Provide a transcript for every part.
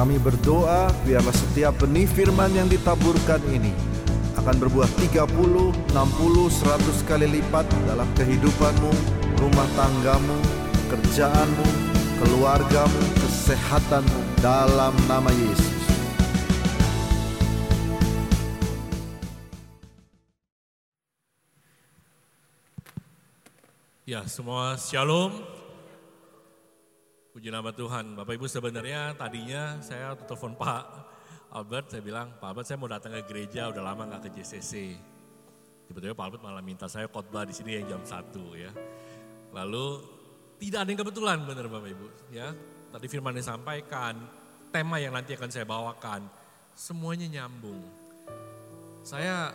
Kami berdoa biarlah setiap benih firman yang ditaburkan ini akan berbuah 30, 60, 100 kali lipat dalam kehidupanmu, rumah tanggamu, kerjaanmu, keluargamu, kesehatanmu dalam nama Yesus. Ya, semua shalom. Puji nama Tuhan. Bapak Ibu sebenarnya tadinya saya telepon Pak Albert, saya bilang, Pak Albert saya mau datang ke gereja, udah lama nggak ke JCC. Tiba-tiba Pak Albert malah minta saya khotbah di sini yang jam 1 ya. Lalu tidak ada yang kebetulan benar Bapak Ibu ya. Tadi firman disampaikan, tema yang nanti akan saya bawakan, semuanya nyambung. Saya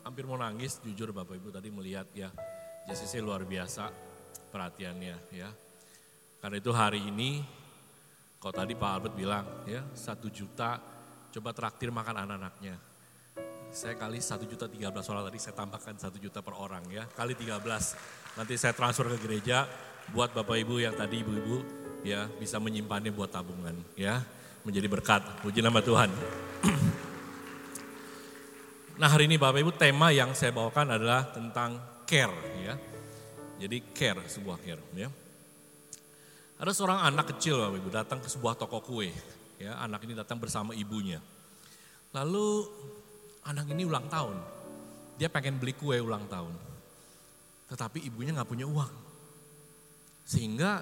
hampir mau nangis jujur Bapak Ibu tadi melihat ya JCC luar biasa perhatiannya ya. Karena itu hari ini, kalau tadi Pak Albert bilang ya satu juta coba traktir makan anak-anaknya. Saya kali satu juta tiga belas orang tadi saya tambahkan satu juta per orang ya kali tiga belas. Nanti saya transfer ke gereja buat bapak ibu yang tadi ibu-ibu ya bisa menyimpannya buat tabungan ya menjadi berkat. Puji nama Tuhan. Nah hari ini Bapak Ibu tema yang saya bawakan adalah tentang care ya. Jadi care, sebuah care ya. Ada seorang anak kecil Bapak Ibu datang ke sebuah toko kue. Ya, anak ini datang bersama ibunya. Lalu anak ini ulang tahun. Dia pengen beli kue ulang tahun. Tetapi ibunya nggak punya uang. Sehingga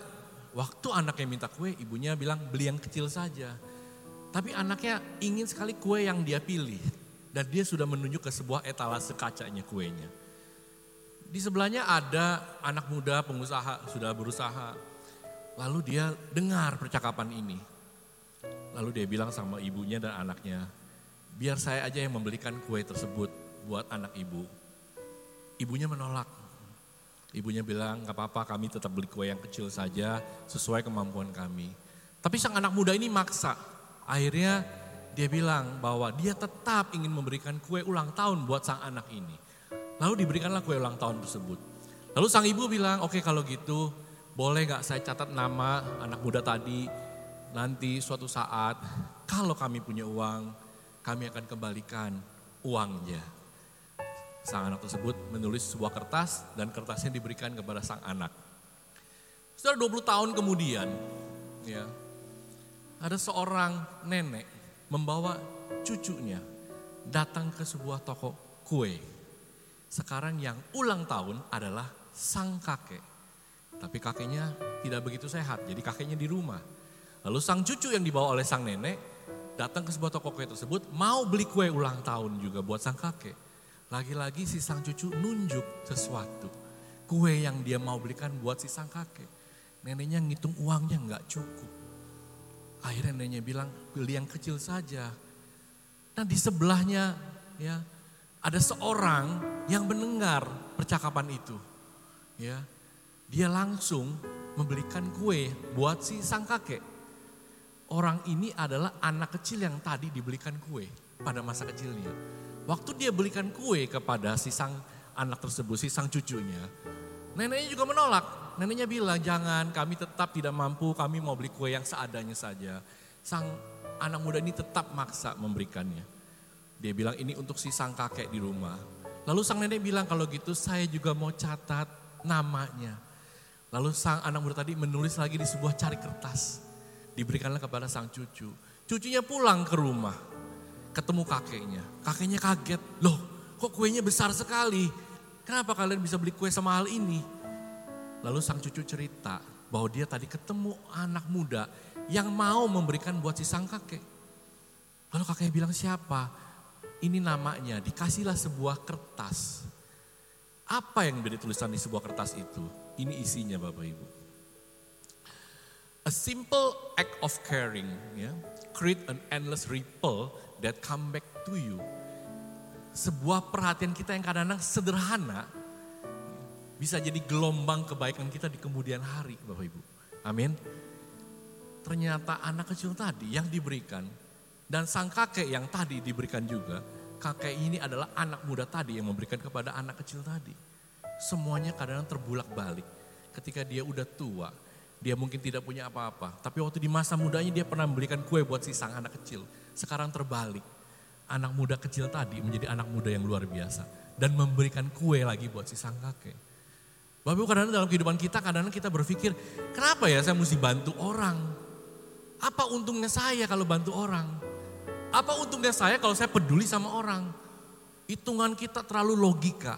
waktu anaknya minta kue, ibunya bilang beli yang kecil saja. Tapi anaknya ingin sekali kue yang dia pilih. Dan dia sudah menunjuk ke sebuah etalase kacanya kuenya. Di sebelahnya ada anak muda pengusaha sudah berusaha. Lalu dia dengar percakapan ini. Lalu dia bilang sama ibunya dan anaknya, biar saya aja yang membelikan kue tersebut buat anak ibu. Ibunya menolak. Ibunya bilang, gak apa-apa kami tetap beli kue yang kecil saja sesuai kemampuan kami. Tapi sang anak muda ini maksa. Akhirnya dia bilang bahwa dia tetap ingin memberikan kue ulang tahun buat sang anak ini. Lalu diberikanlah kue ulang tahun tersebut. Lalu sang ibu bilang, oke okay, kalau gitu boleh gak saya catat nama anak muda tadi. Nanti suatu saat kalau kami punya uang, kami akan kembalikan uangnya. Sang anak tersebut menulis sebuah kertas dan kertasnya diberikan kepada sang anak. Setelah 20 tahun kemudian, ya, ada seorang nenek membawa cucunya datang ke sebuah toko kue. Sekarang yang ulang tahun adalah sang kakek. Tapi kakeknya tidak begitu sehat, jadi kakeknya di rumah. Lalu sang cucu yang dibawa oleh sang nenek datang ke sebuah toko kue tersebut mau beli kue ulang tahun juga buat sang kakek. Lagi-lagi si sang cucu nunjuk sesuatu. Kue yang dia mau belikan buat si sang kakek. Neneknya ngitung uangnya nggak cukup. Akhirnya neneknya bilang beli yang kecil saja. Nah di sebelahnya ya ada seorang yang mendengar percakapan itu. Ya, dia langsung membelikan kue buat si sang kakek. Orang ini adalah anak kecil yang tadi dibelikan kue pada masa kecilnya. Waktu dia belikan kue kepada si sang anak tersebut, si sang cucunya, neneknya juga menolak. Neneknya bilang, jangan kami tetap tidak mampu, kami mau beli kue yang seadanya saja. Sang anak muda ini tetap maksa memberikannya. Dia bilang ini untuk si sang kakek di rumah. Lalu sang nenek bilang kalau gitu saya juga mau catat namanya. Lalu sang anak muda tadi menulis lagi di sebuah cari kertas. Diberikanlah kepada sang cucu. Cucunya pulang ke rumah. Ketemu kakeknya. Kakeknya kaget. Loh kok kuenya besar sekali. Kenapa kalian bisa beli kue sama hal ini? Lalu sang cucu cerita bahwa dia tadi ketemu anak muda yang mau memberikan buat si sang kakek. Lalu kakeknya bilang siapa? Ini namanya, dikasihlah sebuah kertas. Apa yang menjadi tulisan di sebuah kertas itu? Ini isinya Bapak Ibu. A simple act of caring, ya, create an endless ripple that come back to you. Sebuah perhatian kita yang kadang-kadang sederhana, bisa jadi gelombang kebaikan kita di kemudian hari Bapak Ibu. Amin. Ternyata anak kecil tadi yang diberikan dan sang kakek yang tadi diberikan juga, kakek ini adalah anak muda tadi yang memberikan kepada anak kecil tadi. Semuanya kadang-kadang terbulak balik. Ketika dia udah tua, Dia mungkin tidak punya apa-apa. Tapi waktu di masa mudanya dia pernah membelikan kue buat si sang anak kecil. Sekarang terbalik. Anak muda kecil tadi menjadi anak muda yang luar biasa. Dan memberikan kue lagi buat si sang kakek. Bapak Ibu kadang-kadang dalam kehidupan kita, kadang-kadang kita berpikir, kenapa ya saya mesti bantu orang? Apa untungnya saya kalau bantu orang? Apa untungnya saya kalau saya peduli sama orang? Hitungan kita terlalu logika.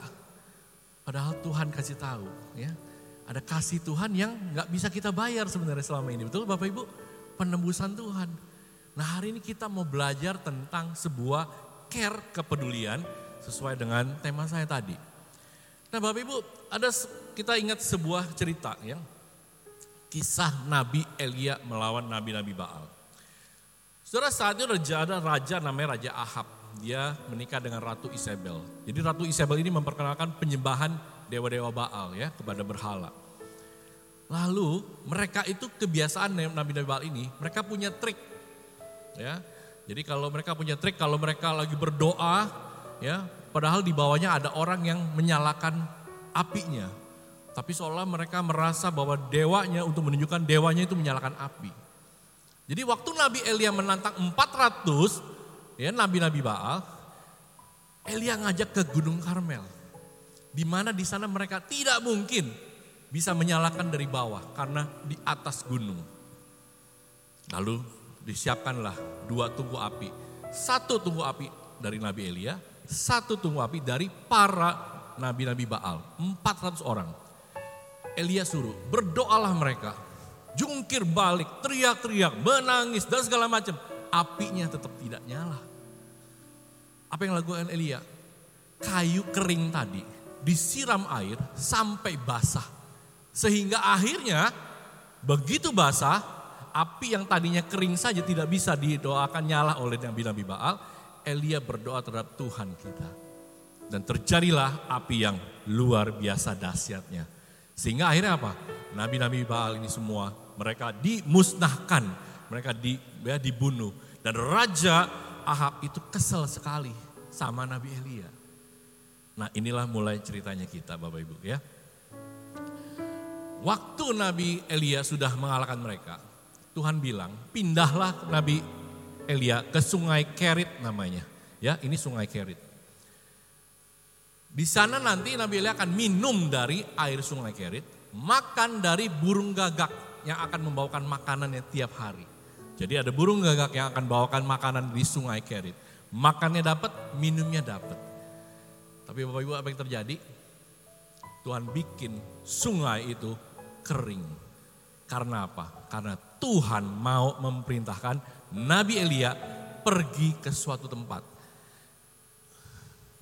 Padahal Tuhan kasih tahu, ya. Ada kasih Tuhan yang nggak bisa kita bayar sebenarnya selama ini. Betul Bapak Ibu? Penembusan Tuhan. Nah hari ini kita mau belajar tentang sebuah care kepedulian sesuai dengan tema saya tadi. Nah Bapak Ibu, ada kita ingat sebuah cerita ya. Kisah Nabi Elia melawan Nabi-Nabi Baal. Saudara saat itu ada raja namanya Raja Ahab dia menikah dengan Ratu Isabel. Jadi Ratu Isabel ini memperkenalkan penyembahan dewa-dewa Baal ya kepada berhala. Lalu mereka itu kebiasaan nabi-nabi Baal ini, mereka punya trik. Ya. Jadi kalau mereka punya trik, kalau mereka lagi berdoa, ya, padahal di bawahnya ada orang yang menyalakan apinya. Tapi seolah mereka merasa bahwa dewanya untuk menunjukkan dewanya itu menyalakan api. Jadi waktu Nabi Elia menantang 400 ya nabi-nabi Baal, Elia ngajak ke Gunung Karmel. Di mana di sana mereka tidak mungkin bisa menyalakan dari bawah karena di atas gunung. Lalu disiapkanlah dua tungku api. Satu tungku api dari Nabi Elia, satu tungku api dari para nabi-nabi Baal. 400 orang. Elia suruh, berdoalah mereka. Jungkir balik, teriak-teriak, menangis dan segala macam apinya tetap tidak nyala. Apa yang lakukan Elia? Kayu kering tadi disiram air sampai basah. Sehingga akhirnya begitu basah, api yang tadinya kering saja tidak bisa didoakan nyala oleh Nabi-Nabi Baal. Elia berdoa terhadap Tuhan kita. Dan terjadilah api yang luar biasa dahsyatnya. Sehingga akhirnya apa? Nabi-nabi Baal ini semua mereka dimusnahkan mereka di, ya, dibunuh. Dan Raja Ahab itu kesel sekali sama Nabi Elia. Nah inilah mulai ceritanya kita Bapak Ibu ya. Waktu Nabi Elia sudah mengalahkan mereka, Tuhan bilang pindahlah Nabi Elia ke sungai Kerit namanya. Ya ini sungai Kerit. Di sana nanti Nabi Elia akan minum dari air sungai Kerit, makan dari burung gagak yang akan membawakan makanannya tiap hari. Jadi ada burung gagak yang akan bawakan makanan di sungai Kerit. Makannya dapat, minumnya dapat. Tapi Bapak Ibu apa yang terjadi? Tuhan bikin sungai itu kering. Karena apa? Karena Tuhan mau memerintahkan Nabi Elia pergi ke suatu tempat.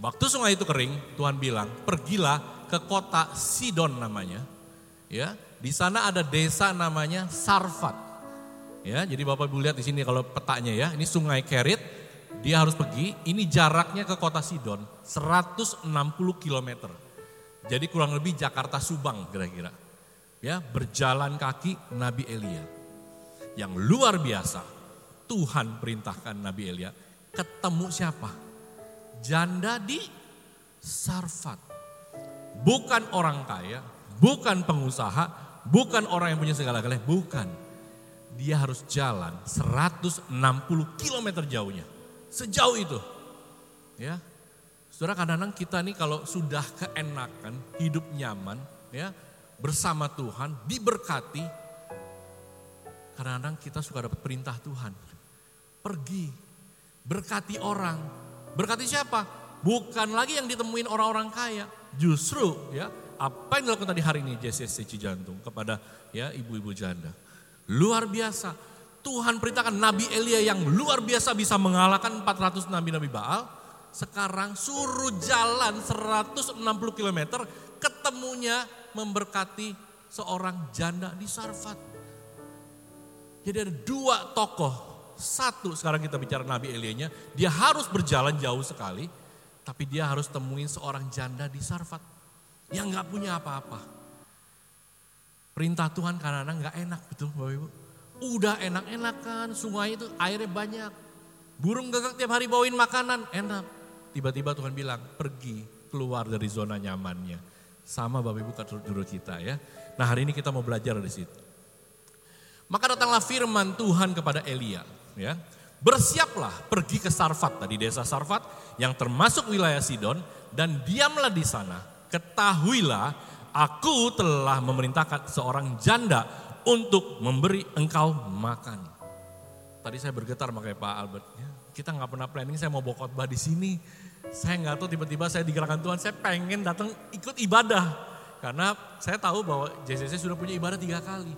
Waktu sungai itu kering, Tuhan bilang, "Pergilah ke kota Sidon namanya." Ya, di sana ada desa namanya Sarfat. Ya, jadi Bapak Ibu lihat di sini kalau petanya ya, ini Sungai Kerit, dia harus pergi, ini jaraknya ke kota Sidon 160 km. Jadi kurang lebih Jakarta Subang kira-kira. Ya, berjalan kaki Nabi Elia. Yang luar biasa, Tuhan perintahkan Nabi Elia ketemu siapa? Janda di Sarfat. Bukan orang kaya, bukan pengusaha, bukan orang yang punya segala-galanya, bukan dia harus jalan 160 km jauhnya. Sejauh itu. Ya. Saudara kadang-kadang kita nih kalau sudah keenakan, hidup nyaman, ya, bersama Tuhan, diberkati, kadang-kadang kita suka dapat perintah Tuhan. Pergi, berkati orang. Berkati siapa? Bukan lagi yang ditemuin orang-orang kaya. Justru ya, apa yang dilakukan tadi hari ini JCC Cijantung kepada ya ibu-ibu janda Luar biasa. Tuhan perintahkan Nabi Elia yang luar biasa bisa mengalahkan 400 nabi-nabi Baal. Sekarang suruh jalan 160 km ketemunya memberkati seorang janda di Sarfat. Jadi ada dua tokoh. Satu sekarang kita bicara Nabi Elianya, dia harus berjalan jauh sekali. Tapi dia harus temuin seorang janda di Sarfat. Yang gak punya apa-apa. Perintah Tuhan kadang-kadang gak enak betul Bapak Ibu. Udah enak-enak kan, sungai itu airnya banyak. Burung gagak tiap hari bawain makanan, enak. Tiba-tiba Tuhan bilang, pergi keluar dari zona nyamannya. Sama Bapak Ibu juru kita ya. Nah hari ini kita mau belajar dari situ. Maka datanglah firman Tuhan kepada Elia, ya. Bersiaplah pergi ke Sarfat tadi desa Sarfat yang termasuk wilayah Sidon dan diamlah di sana. Ketahuilah aku telah memerintahkan seorang janda untuk memberi engkau makan. Tadi saya bergetar makanya Pak Albert. Ya, kita nggak pernah planning saya mau bawa khotbah di sini. Saya nggak tahu tiba-tiba saya digerakkan Tuhan, saya pengen datang ikut ibadah. Karena saya tahu bahwa JCC sudah punya ibadah tiga kali.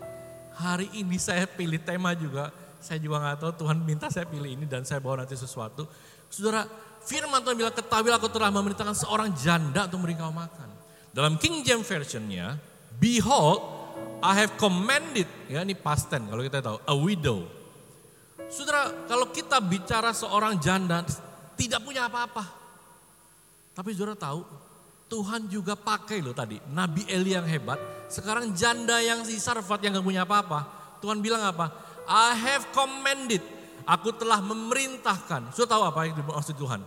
Hari ini saya pilih tema juga, saya juga nggak tahu Tuhan minta saya pilih ini dan saya bawa nanti sesuatu. Saudara, firman Tuhan bilang ketahui aku telah memerintahkan seorang janda untuk memberi kau makan. Dalam King James Versionnya, behold, I have commanded, ya ini past tense kalau kita tahu, a widow. Saudara, kalau kita bicara seorang janda tidak punya apa-apa. Tapi saudara tahu, Tuhan juga pakai loh tadi, Nabi Eli yang hebat. Sekarang janda yang si Sarfat yang gak punya apa-apa. Tuhan bilang apa? I have commanded. Aku telah memerintahkan. Sudah tahu apa yang dimaksud Tuhan?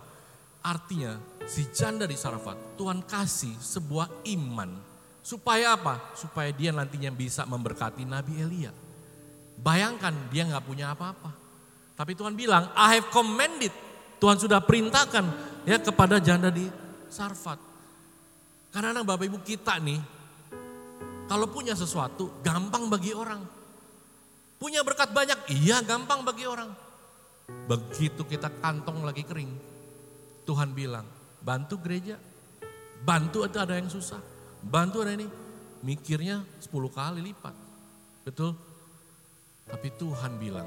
Artinya si janda di Sarafat, Tuhan kasih sebuah iman. Supaya apa? Supaya dia nantinya bisa memberkati Nabi Elia. Bayangkan dia nggak punya apa-apa. Tapi Tuhan bilang, I have commanded. Tuhan sudah perintahkan ya kepada janda di Sarfat. Karena anak Bapak Ibu kita nih, kalau punya sesuatu gampang bagi orang. Punya berkat banyak, iya gampang bagi orang. Begitu kita kantong lagi kering, Tuhan bilang, bantu gereja, bantu ada ada yang susah, bantu ada ini. Mikirnya 10 kali lipat. Betul? Tapi Tuhan bilang,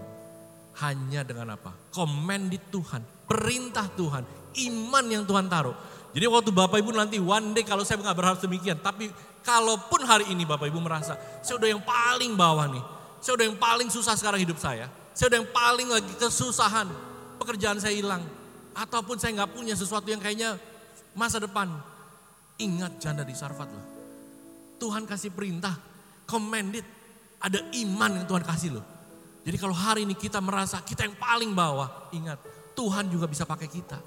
hanya dengan apa? Commanded Tuhan, perintah Tuhan, iman yang Tuhan taruh. Jadi waktu Bapak Ibu nanti one day kalau saya nggak berharap demikian, tapi kalaupun hari ini Bapak Ibu merasa saya udah yang paling bawah nih, saya udah yang paling susah sekarang hidup saya. Saya udah yang paling lagi kesusahan. Pekerjaan saya hilang. Ataupun saya nggak punya sesuatu yang kayaknya masa depan. Ingat janda di Sarfat loh. Tuhan kasih perintah, commanded. Ada iman yang Tuhan kasih loh. Jadi kalau hari ini kita merasa kita yang paling bawah, ingat Tuhan juga bisa pakai kita.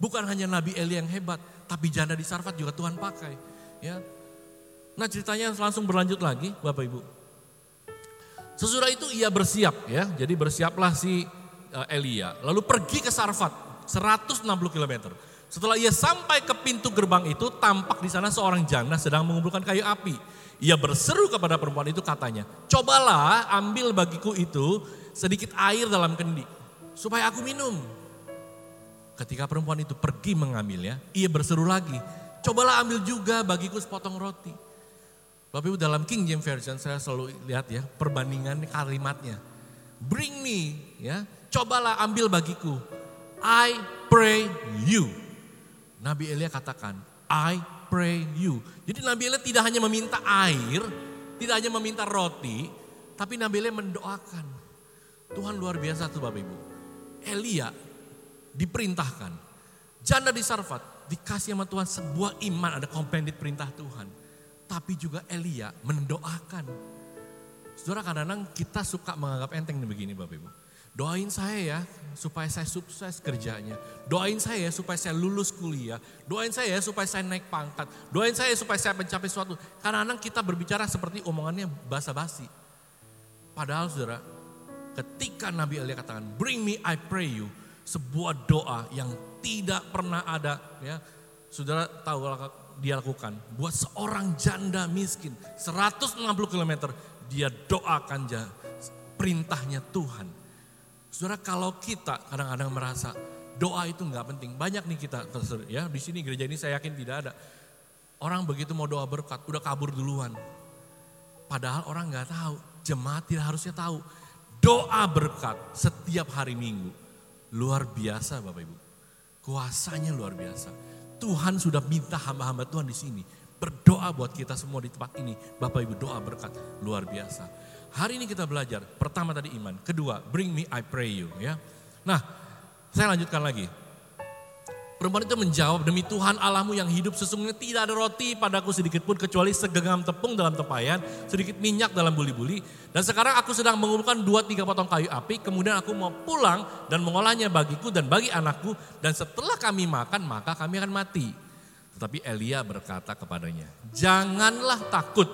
Bukan hanya Nabi Eli yang hebat, tapi janda di Sarfat juga Tuhan pakai. Ya. Nah ceritanya langsung berlanjut lagi Bapak Ibu. Sesudah itu ia bersiap ya. Jadi bersiaplah si uh, Elia. Lalu pergi ke Sarfat 160 km. Setelah ia sampai ke pintu gerbang itu tampak di sana seorang janda sedang mengumpulkan kayu api. Ia berseru kepada perempuan itu katanya, "Cobalah ambil bagiku itu sedikit air dalam kendi supaya aku minum." Ketika perempuan itu pergi mengambilnya, ia berseru lagi, "Cobalah ambil juga bagiku sepotong roti." Bapak Ibu dalam King James Version saya selalu lihat ya perbandingan kalimatnya. Bring me ya, cobalah ambil bagiku. I pray you. Nabi Elia katakan, I pray you. Jadi Nabi Elia tidak hanya meminta air, tidak hanya meminta roti, tapi Nabi Elia mendoakan. Tuhan luar biasa tuh Bapak Ibu. Elia diperintahkan. Janda di Sarfat dikasih sama Tuhan sebuah iman, ada kompendit perintah Tuhan tapi juga Elia mendoakan. Saudara kadang-kadang kita suka menganggap enteng begini Bapak Ibu. Doain saya ya supaya saya sukses kerjanya. Doain saya ya supaya saya lulus kuliah. Doain saya ya supaya saya naik pangkat. Doain saya supaya saya mencapai sesuatu. Kadang-kadang kita berbicara seperti omongannya basa-basi. Padahal saudara, ketika Nabi Elia katakan, bring me I pray you. Sebuah doa yang tidak pernah ada. ya Saudara tahu dia lakukan buat seorang janda miskin 160 km dia doakan perintahnya Tuhan. Saudara kalau kita kadang-kadang merasa doa itu nggak penting. Banyak nih kita ya di sini gereja ini saya yakin tidak ada. Orang begitu mau doa berkat udah kabur duluan. Padahal orang nggak tahu, jemaat tidak harusnya tahu. Doa berkat setiap hari Minggu luar biasa Bapak Ibu. Kuasanya luar biasa Tuhan sudah minta hamba-hamba Tuhan di sini berdoa buat kita semua di tempat ini. Bapak Ibu doa berkat luar biasa. Hari ini kita belajar, pertama tadi iman, kedua bring me I pray you ya. Nah, saya lanjutkan lagi. Perempuan itu menjawab, demi Tuhan Allahmu yang hidup sesungguhnya tidak ada roti padaku sedikit pun kecuali segenggam tepung dalam tempayan, sedikit minyak dalam buli-buli. Dan sekarang aku sedang mengumpulkan dua tiga potong kayu api, kemudian aku mau pulang dan mengolahnya bagiku dan bagi anakku. Dan setelah kami makan maka kami akan mati. Tetapi Elia berkata kepadanya, janganlah takut,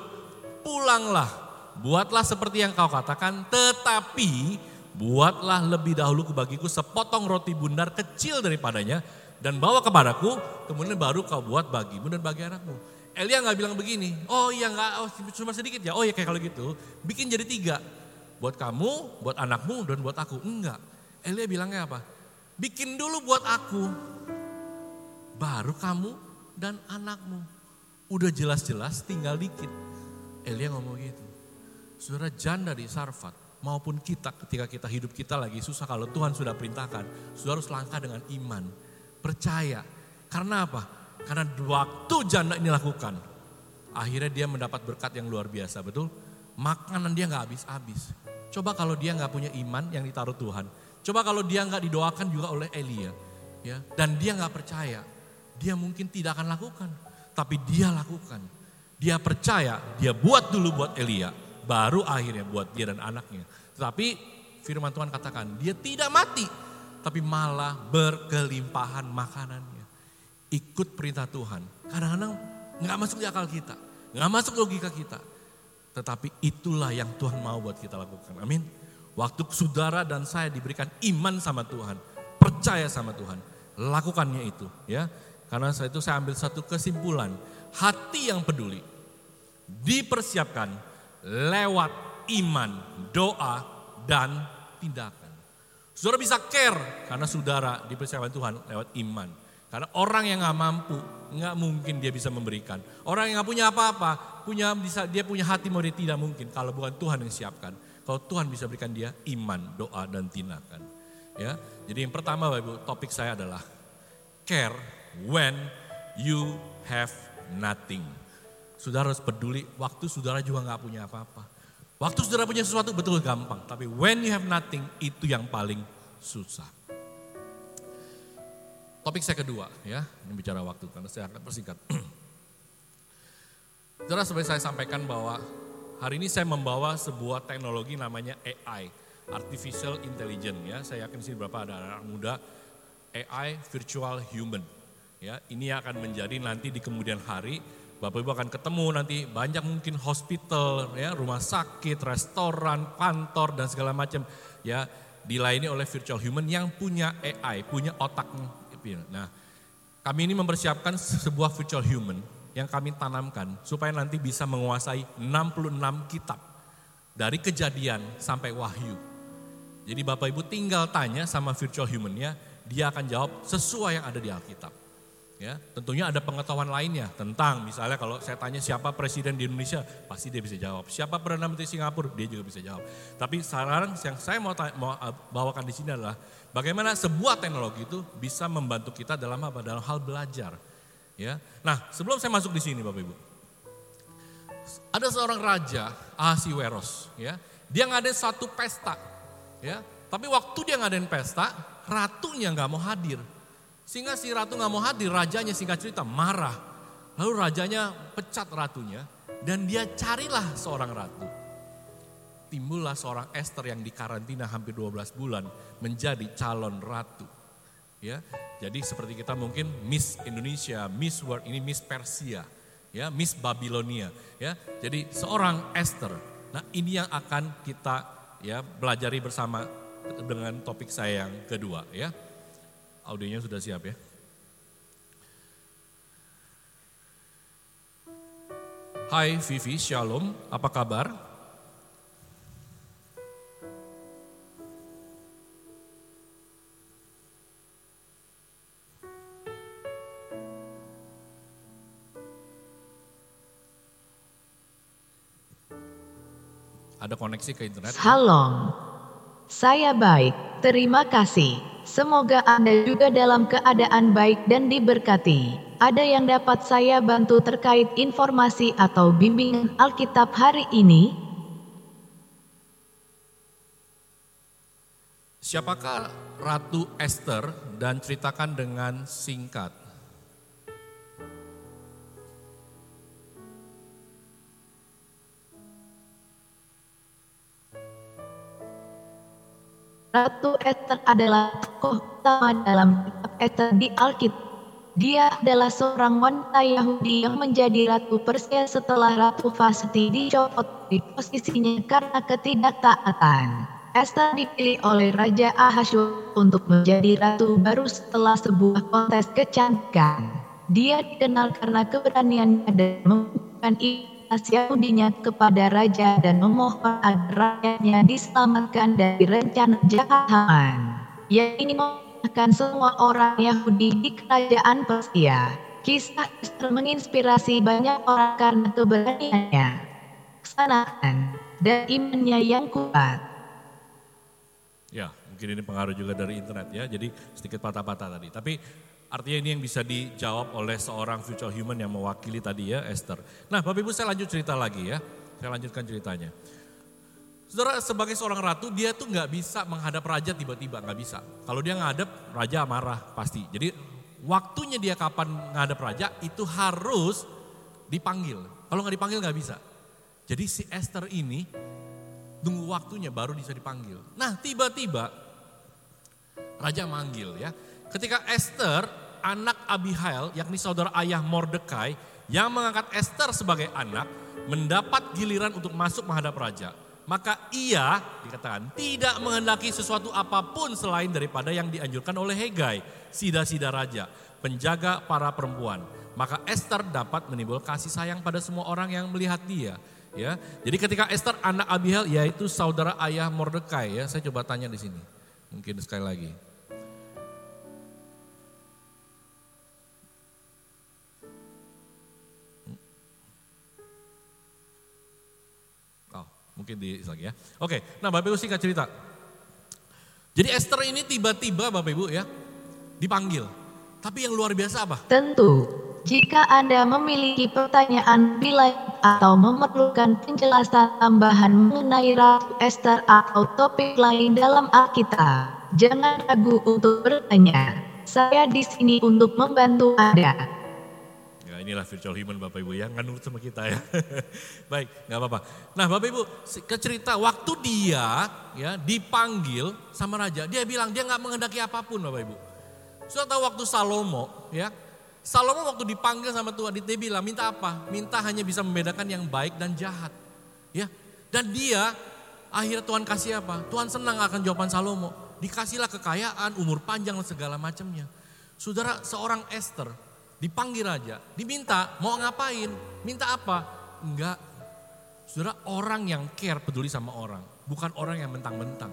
pulanglah. Buatlah seperti yang kau katakan, tetapi buatlah lebih dahulu bagiku sepotong roti bundar kecil daripadanya, dan bawa kepadaku, kemudian baru kau buat bagimu dan bagi anakmu. Elia nggak bilang begini, oh iya nggak, oh, cuma sedikit ya, oh ya kayak kalau gitu, bikin jadi tiga, buat kamu, buat anakmu, dan buat aku. Enggak, Elia bilangnya apa? Bikin dulu buat aku, baru kamu dan anakmu. Udah jelas-jelas tinggal dikit. Elia ngomong gitu. Saudara janda di Sarfat maupun kita ketika kita hidup kita lagi susah kalau Tuhan sudah perintahkan. Saudara harus langkah dengan iman. Percaya. Karena apa? Karena waktu janda ini lakukan. Akhirnya dia mendapat berkat yang luar biasa. Betul? Makanan dia nggak habis-habis. Coba kalau dia nggak punya iman yang ditaruh Tuhan. Coba kalau dia nggak didoakan juga oleh Elia. ya Dan dia nggak percaya. Dia mungkin tidak akan lakukan tapi dia lakukan. Dia percaya, dia buat dulu buat Elia, baru akhirnya buat dia dan anaknya. Tetapi firman Tuhan katakan, dia tidak mati, tapi malah berkelimpahan makanannya. Ikut perintah Tuhan. Kadang-kadang nggak masuk di akal kita, nggak masuk logika kita. Tetapi itulah yang Tuhan mau buat kita lakukan. Amin. Waktu saudara dan saya diberikan iman sama Tuhan, percaya sama Tuhan, lakukannya itu, ya. Karena saya itu saya ambil satu kesimpulan. Hati yang peduli dipersiapkan lewat iman, doa, dan tindakan. Saudara bisa care karena saudara dipersiapkan Tuhan lewat iman. Karena orang yang nggak mampu, nggak mungkin dia bisa memberikan. Orang yang nggak punya apa-apa, punya bisa dia punya hati mau dia tidak mungkin kalau bukan Tuhan yang siapkan. Kalau Tuhan bisa berikan dia iman, doa, dan tindakan. Ya, jadi yang pertama Bapak Ibu, topik saya adalah care when you have nothing. Saudara harus peduli, waktu saudara juga nggak punya apa-apa. Waktu saudara punya sesuatu betul gampang, tapi when you have nothing itu yang paling susah. Topik saya kedua ya, ini bicara waktu karena saya akan persingkat. Saudara seperti saya sampaikan bahwa hari ini saya membawa sebuah teknologi namanya AI, Artificial Intelligence ya. Saya yakin sih beberapa ada anak muda AI Virtual Human. Ya, ini akan menjadi nanti di kemudian hari Bapak Ibu akan ketemu nanti banyak mungkin hospital, ya, rumah sakit, restoran, kantor dan segala macam ya dilayani oleh virtual human yang punya AI, punya otak. Nah, kami ini mempersiapkan sebuah virtual human yang kami tanamkan supaya nanti bisa menguasai 66 kitab dari kejadian sampai wahyu. Jadi Bapak Ibu tinggal tanya sama virtual humannya, dia akan jawab sesuai yang ada di Alkitab. Ya, tentunya ada pengetahuan lainnya tentang misalnya kalau saya tanya siapa presiden di Indonesia, pasti dia bisa jawab. Siapa perdana menteri Singapura, dia juga bisa jawab. Tapi sekarang yang saya mau, mau uh, bawakan di sini adalah bagaimana sebuah teknologi itu bisa membantu kita dalam apa? Dalam hal belajar. Ya. Nah, sebelum saya masuk di sini Bapak Ibu. Ada seorang raja Ahasiweros, ya. Dia ngadain satu pesta, ya. Tapi waktu dia ngadain pesta, ratunya nggak mau hadir. Sehingga si ratu nggak mau hadir, rajanya singkat cerita marah. Lalu rajanya pecat ratunya dan dia carilah seorang ratu. Timbullah seorang Esther yang dikarantina hampir 12 bulan menjadi calon ratu. Ya, jadi seperti kita mungkin Miss Indonesia, Miss World, ini Miss Persia, ya, Miss Babilonia, ya. Jadi seorang Esther. Nah, ini yang akan kita ya belajari bersama dengan topik saya yang kedua, ya. Audionya sudah siap ya. Hai Vivi, Shalom, apa kabar? Ada koneksi ke internet? Shalom. Saya baik, terima kasih. Semoga Anda juga dalam keadaan baik dan diberkati. Ada yang dapat saya bantu terkait informasi atau bimbingan Alkitab hari ini? Siapakah Ratu Esther dan ceritakan dengan singkat? Ratu Esther adalah tokoh utama dalam kitab Esther di Alkitab. Dia adalah seorang wanita Yahudi yang menjadi ratu Persia setelah Ratu Vasti dicopot di posisinya karena ketidaktaatan. Esther dipilih oleh Raja Ahasuerus untuk menjadi ratu baru setelah sebuah kontes kecantikan. Dia dikenal karena keberaniannya dan membuka investasi Yahudinya kepada raja dan memohon agar rakyatnya diselamatkan dari rencana jahat Haman. Ia ini mengalahkan semua orang Yahudi di kerajaan Persia. Kisah Esther menginspirasi banyak orang karena keberaniannya, kesanaan, dan imannya yang kuat. Ya, mungkin ini pengaruh juga dari internet ya, jadi sedikit patah-patah tadi. Tapi artinya ini yang bisa dijawab oleh seorang future human yang mewakili tadi ya Esther. Nah Bapak Ibu saya lanjut cerita lagi ya, saya lanjutkan ceritanya. Saudara sebagai seorang ratu dia tuh nggak bisa menghadap raja tiba-tiba nggak bisa. Kalau dia ngadep raja marah pasti. Jadi waktunya dia kapan ngadep raja itu harus dipanggil. Kalau nggak dipanggil nggak bisa. Jadi si Esther ini tunggu waktunya baru bisa dipanggil. Nah tiba-tiba raja manggil ya. Ketika Esther anak Abihail yakni saudara ayah Mordekai yang mengangkat Esther sebagai anak mendapat giliran untuk masuk menghadap raja. Maka ia dikatakan tidak menghendaki sesuatu apa pun selain daripada yang dianjurkan oleh Hegai sida-sida raja, penjaga para perempuan. Maka Esther dapat menimbul kasih sayang pada semua orang yang melihat dia. Ya, jadi ketika Esther anak Abihail yaitu saudara ayah Mordekai ya, saya coba tanya di sini. Mungkin sekali lagi. Mungkin di lagi ya. Oke, nah Bapak Ibu singkat cerita. Jadi Esther ini tiba-tiba Bapak Ibu ya, dipanggil. Tapi yang luar biasa apa? Tentu, jika Anda memiliki pertanyaan bila atau memerlukan penjelasan tambahan mengenai Ratu Esther atau topik lain dalam Alkitab, jangan ragu untuk bertanya. Saya di sini untuk membantu Anda. Ya inilah virtual human Bapak Ibu ya, nggak nurut sama kita ya. Baik, nggak apa-apa. Nah Bapak Ibu, ke cerita waktu dia ya dipanggil sama raja, dia bilang dia nggak mengendaki apa pun Bapak Ibu. Sudah tahu waktu Salomo ya, Salomo waktu dipanggil sama Tuhan, dia bilang minta apa? Minta hanya bisa membedakan yang baik dan jahat. Ya, dan dia akhirnya Tuhan kasih apa? Tuhan senang akan jawaban Salomo. Dikasihlah kekayaan, umur panjang segala macamnya. Saudara, seorang Esther dipanggil raja, diminta mau ngapain? Minta apa? Enggak. Saudara, orang yang care peduli sama orang, bukan orang yang mentang-mentang.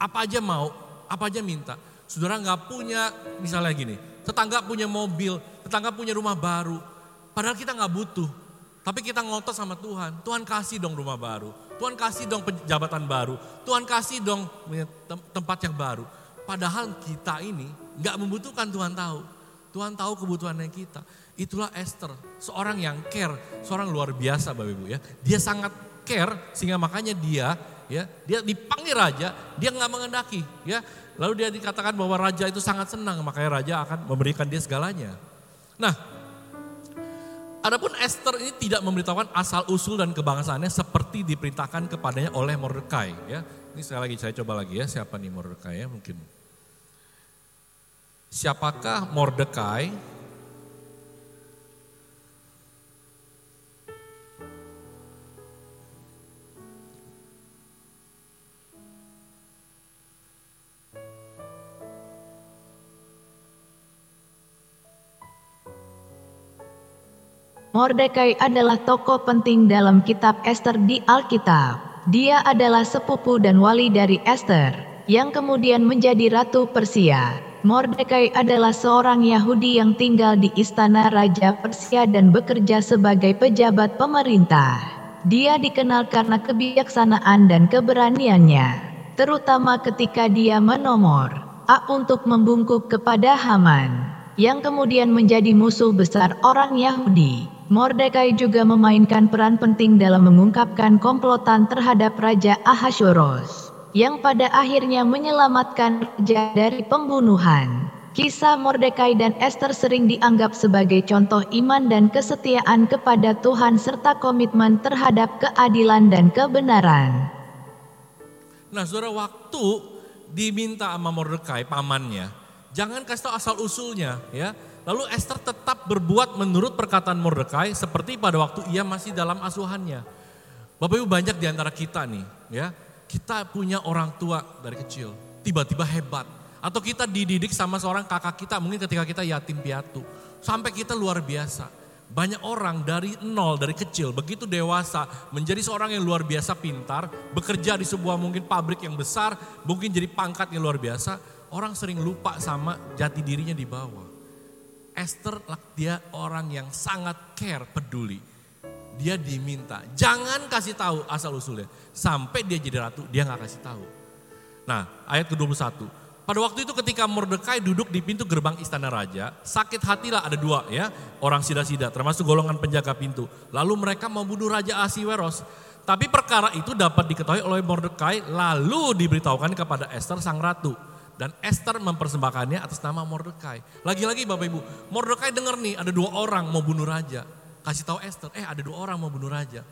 Apa aja mau, apa aja minta. Saudara nggak punya, misalnya gini, tetangga punya mobil, tetangga punya rumah baru. Padahal kita nggak butuh. Tapi kita ngotot sama Tuhan. Tuhan kasih dong rumah baru. Tuhan kasih dong jabatan baru. Tuhan kasih dong tempat yang baru. Padahal kita ini nggak membutuhkan Tuhan tahu. Tuhan tahu kebutuhannya kita. Itulah Esther, seorang yang care, seorang luar biasa Bapak Ibu ya. Dia sangat care sehingga makanya dia ya dia dipanggil raja, dia nggak mengendaki ya. Lalu dia dikatakan bahwa raja itu sangat senang, makanya raja akan memberikan dia segalanya. Nah, adapun Esther ini tidak memberitahukan asal usul dan kebangsaannya seperti diperintahkan kepadanya oleh Mordekai. Ya, ini sekali lagi saya coba lagi ya, siapa nih Mordekai ya mungkin. Siapakah Mordekai Mordekai adalah tokoh penting dalam kitab Esther di Alkitab. Dia adalah sepupu dan wali dari Esther, yang kemudian menjadi ratu Persia. Mordekai adalah seorang Yahudi yang tinggal di istana Raja Persia dan bekerja sebagai pejabat pemerintah. Dia dikenal karena kebijaksanaan dan keberaniannya, terutama ketika dia menomor A untuk membungkuk kepada Haman, yang kemudian menjadi musuh besar orang Yahudi. Mordekai juga memainkan peran penting dalam mengungkapkan komplotan terhadap Raja Ahasuerus, yang pada akhirnya menyelamatkan raja dari pembunuhan. Kisah Mordekai dan Esther sering dianggap sebagai contoh iman dan kesetiaan kepada Tuhan serta komitmen terhadap keadilan dan kebenaran. Nah, saudara waktu diminta sama Mordekai pamannya, jangan kasih tahu asal usulnya ya Lalu Esther tetap berbuat menurut perkataan Mordekai seperti pada waktu ia masih dalam asuhannya. Bapak Ibu banyak di antara kita nih, ya. Kita punya orang tua dari kecil, tiba-tiba hebat. Atau kita dididik sama seorang kakak kita, mungkin ketika kita yatim piatu. Sampai kita luar biasa. Banyak orang dari nol, dari kecil, begitu dewasa, menjadi seorang yang luar biasa pintar, bekerja di sebuah mungkin pabrik yang besar, mungkin jadi pangkat yang luar biasa, orang sering lupa sama jati dirinya di bawah. Esther dia orang yang sangat care, peduli. Dia diminta, jangan kasih tahu asal usulnya. Sampai dia jadi ratu, dia nggak kasih tahu. Nah, ayat ke-21. Pada waktu itu ketika Mordekai duduk di pintu gerbang istana raja, sakit hatilah ada dua ya, orang sida-sida termasuk golongan penjaga pintu. Lalu mereka membunuh Raja Asiweros. Tapi perkara itu dapat diketahui oleh Mordekai lalu diberitahukan kepada Esther sang ratu. Dan Esther mempersembahkannya atas nama Mordekai. Lagi-lagi Bapak Ibu, Mordekai dengar nih ada dua orang mau bunuh raja. Kasih tahu Esther, eh ada dua orang mau bunuh raja.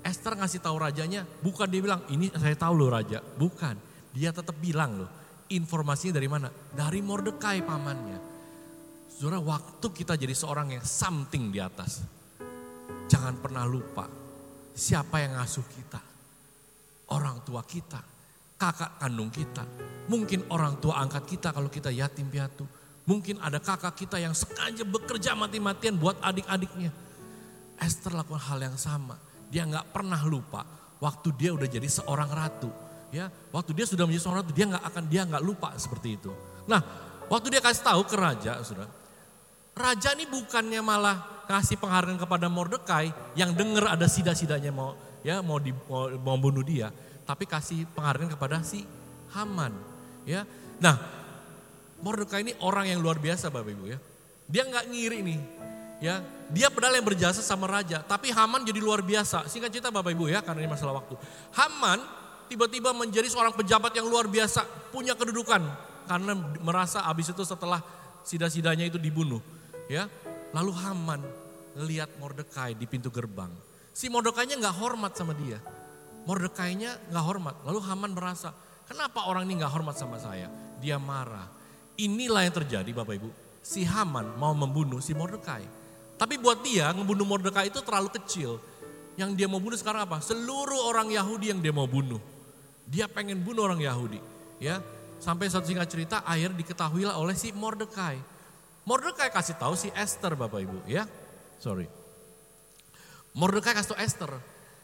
Esther ngasih tahu rajanya, bukan dia bilang ini saya tahu loh raja, bukan. Dia tetap bilang loh, informasinya dari mana? Dari Mordekai pamannya. Saudara, waktu kita jadi seorang yang something di atas, jangan pernah lupa siapa yang ngasuh kita. Orang tua kita, kakak kandung kita, mungkin orang tua angkat kita kalau kita yatim piatu. Mungkin ada kakak kita yang sengaja bekerja mati-matian buat adik-adiknya. Esther lakukan hal yang sama. Dia nggak pernah lupa waktu dia udah jadi seorang ratu. Ya, waktu dia sudah menjadi seorang ratu, dia nggak akan dia nggak lupa seperti itu. Nah, waktu dia kasih tahu ke raja, sudah. Raja ini bukannya malah kasih penghargaan kepada Mordekai yang dengar ada sida-sidanya mau ya mau, di, mau, mau bunuh dia, tapi kasih penghargaan kepada si Haman. Ya, nah Mordekai ini orang yang luar biasa Bapak Ibu ya. Dia nggak ngiri nih, ya dia padahal yang berjasa sama raja, tapi Haman jadi luar biasa. Singkat cerita Bapak Ibu ya, karena ini masalah waktu. Haman tiba-tiba menjadi seorang pejabat yang luar biasa, punya kedudukan karena merasa habis itu setelah sida-sidanya itu dibunuh, ya. Lalu Haman ngelihat Mordekai di pintu gerbang. Si Mordekainya nggak hormat sama dia. Mordekainya nggak hormat. Lalu Haman merasa, kenapa orang ini nggak hormat sama saya? Dia marah. Inilah yang terjadi Bapak Ibu. Si Haman mau membunuh si Mordekai. Tapi buat dia ngebunuh Mordekai itu terlalu kecil. Yang dia mau bunuh sekarang apa? Seluruh orang Yahudi yang dia mau bunuh. Dia pengen bunuh orang Yahudi. Ya, sampai satu singkat cerita akhir diketahuilah oleh si Mordekai. Mordekai kasih tahu si Esther Bapak Ibu ya. Sorry. Mordekai kasih tahu Esther.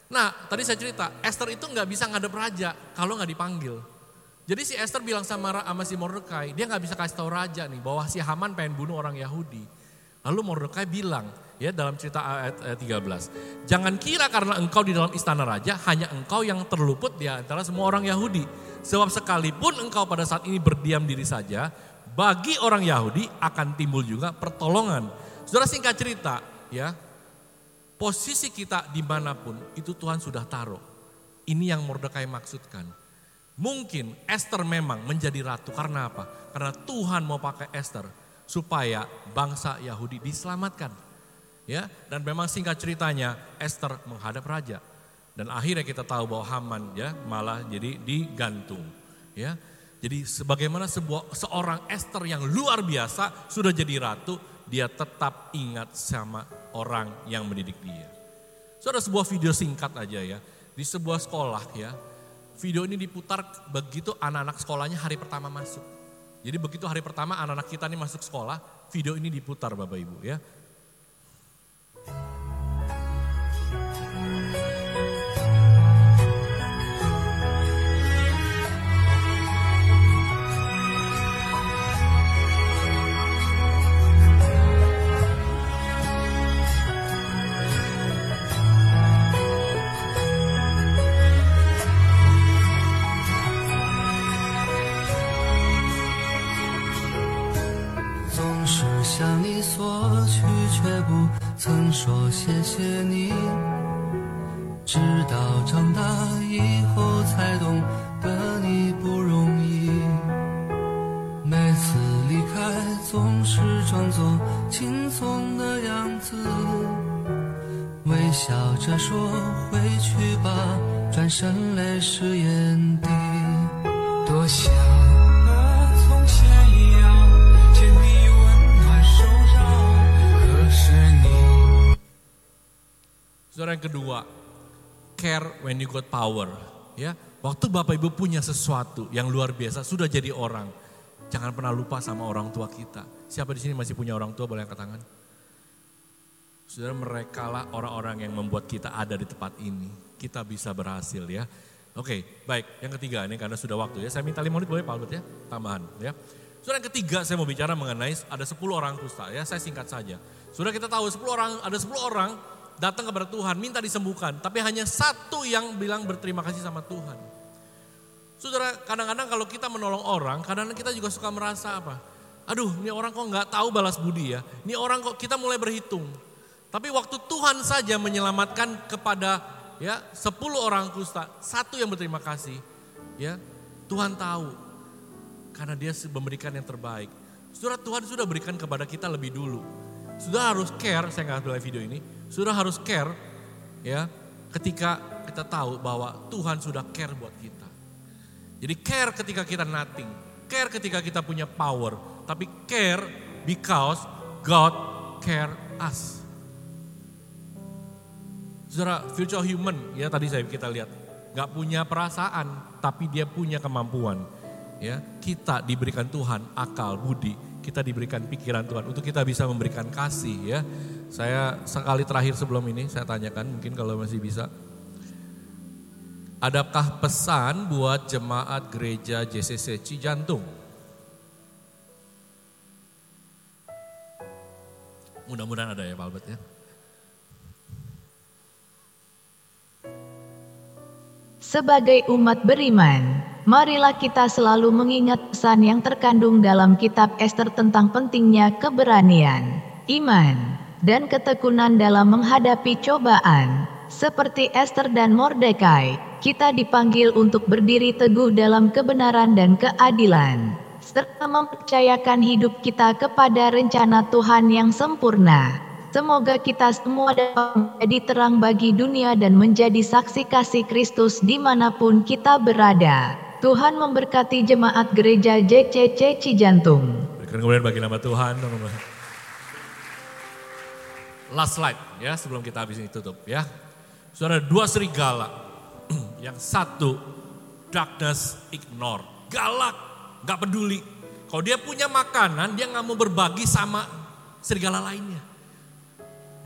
Nah tadi saya cerita Esther itu nggak bisa ngadep raja kalau nggak dipanggil. Jadi si Esther bilang sama, sama si Mordekai, dia nggak bisa kasih tahu raja nih bahwa si Haman pengen bunuh orang Yahudi. Lalu Mordekai bilang, ya dalam cerita ayat, ayat 13. Jangan kira karena engkau di dalam istana raja, hanya engkau yang terluput di antara semua orang Yahudi. Sebab sekalipun engkau pada saat ini berdiam diri saja, bagi orang Yahudi akan timbul juga pertolongan. Saudara singkat cerita, ya posisi kita di mana pun itu Tuhan sudah taruh. Ini yang Mordekai maksudkan. Mungkin Esther memang menjadi ratu karena apa? Karena Tuhan mau pakai Esther supaya bangsa Yahudi diselamatkan. Ya, dan memang singkat ceritanya Esther menghadap raja. Dan akhirnya kita tahu bahwa Haman ya malah jadi digantung. Ya. Jadi sebagaimana sebuah seorang Esther yang luar biasa sudah jadi ratu, dia tetap ingat sama orang yang mendidik dia. So ada sebuah video singkat aja ya. Di sebuah sekolah ya, Video ini diputar begitu anak-anak sekolahnya hari pertama masuk. Jadi begitu hari pertama anak-anak kita ini masuk sekolah, video ini diputar Bapak Ibu ya. 说谢谢你。直到长大以后才懂得你不容易。每次离开总是装作轻松的样子，微笑着说回去吧，转身泪湿眼底。多想 kedua, care when you got power. Ya, waktu Bapak Ibu punya sesuatu yang luar biasa, sudah jadi orang. Jangan pernah lupa sama orang tua kita. Siapa di sini masih punya orang tua boleh angkat tangan? Saudara mereka lah orang-orang yang membuat kita ada di tempat ini. Kita bisa berhasil ya. Oke, baik. Yang ketiga ini karena sudah waktu ya. Saya minta lima menit boleh Pak Albert ya? Tambahan ya. Saudara yang ketiga saya mau bicara mengenai ada 10 orang kusta ya. Saya singkat saja. Sudah kita tahu 10 orang, ada 10 orang datang kepada Tuhan, minta disembuhkan. Tapi hanya satu yang bilang berterima kasih sama Tuhan. Saudara, kadang-kadang kalau kita menolong orang, kadang-kadang kita juga suka merasa apa? Aduh, ini orang kok nggak tahu balas budi ya. Ini orang kok kita mulai berhitung. Tapi waktu Tuhan saja menyelamatkan kepada ya 10 orang kusta, satu yang berterima kasih, ya Tuhan tahu karena dia memberikan yang terbaik. Saudara Tuhan sudah berikan kepada kita lebih dulu. Sudah harus care, saya nggak live video ini, sudah harus care ya ketika kita tahu bahwa Tuhan sudah care buat kita. Jadi care ketika kita nothing, care ketika kita punya power, tapi care because God care us. Saudara, future human ya tadi saya kita lihat nggak punya perasaan, tapi dia punya kemampuan. Ya, kita diberikan Tuhan akal, budi, kita diberikan pikiran Tuhan untuk kita bisa memberikan kasih ya. Saya sekali terakhir sebelum ini saya tanyakan mungkin kalau masih bisa. Adakah pesan buat jemaat gereja JCC Cijantung? Mudah-mudahan ada ya Pak Albert ya. Sebagai umat beriman, marilah kita selalu mengingat pesan yang terkandung dalam kitab Esther tentang pentingnya keberanian, iman, dan ketekunan dalam menghadapi cobaan. Seperti Esther dan Mordekai, kita dipanggil untuk berdiri teguh dalam kebenaran dan keadilan, serta mempercayakan hidup kita kepada rencana Tuhan yang sempurna. Semoga kita semua dapat menjadi terang bagi dunia dan menjadi saksi kasih Kristus di mana pun kita berada. Tuhan memberkati jemaat gereja JCC Cijantung. Berikan kemudian bagi nama Tuhan. Last slide ya sebelum kita habis ini tutup ya. Saudara dua serigala. Yang satu darkness ignore. Galak, gak peduli. Kalau dia punya makanan dia gak mau berbagi sama serigala lainnya.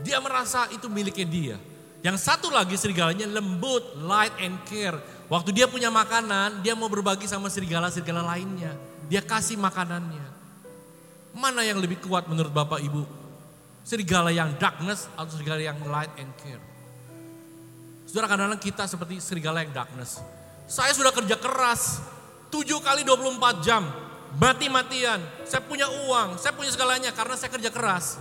Dia merasa itu miliknya dia. Yang satu lagi serigalanya lembut, light and care. Waktu dia punya makanan, dia mau berbagi sama serigala-serigala lainnya. Dia kasih makanannya. Mana yang lebih kuat menurut Bapak Ibu? Serigala yang darkness atau serigala yang light and care? Saudara kadang-kadang kita seperti serigala yang darkness. Saya sudah kerja keras, 7 kali 24 jam, mati-matian. Saya punya uang, saya punya segalanya karena saya kerja keras.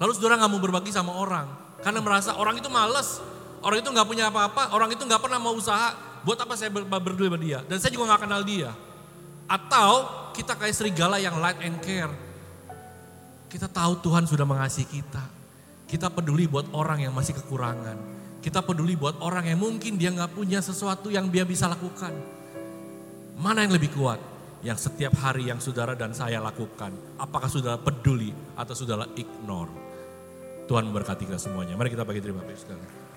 Lalu saudara nggak mau berbagi sama orang. Karena merasa orang itu males, orang itu nggak punya apa-apa, orang itu nggak pernah mau usaha. Buat apa saya berdua sama dia? Dan saya juga nggak kenal dia. Atau kita kayak serigala yang light and care. Kita tahu Tuhan sudah mengasihi kita. Kita peduli buat orang yang masih kekurangan. Kita peduli buat orang yang mungkin dia nggak punya sesuatu yang dia bisa lakukan. Mana yang lebih kuat? Yang setiap hari yang saudara dan saya lakukan. Apakah saudara peduli atau saudara ignore? Tuhan memberkati kita semuanya. Mari kita bagi terima kasih sekali.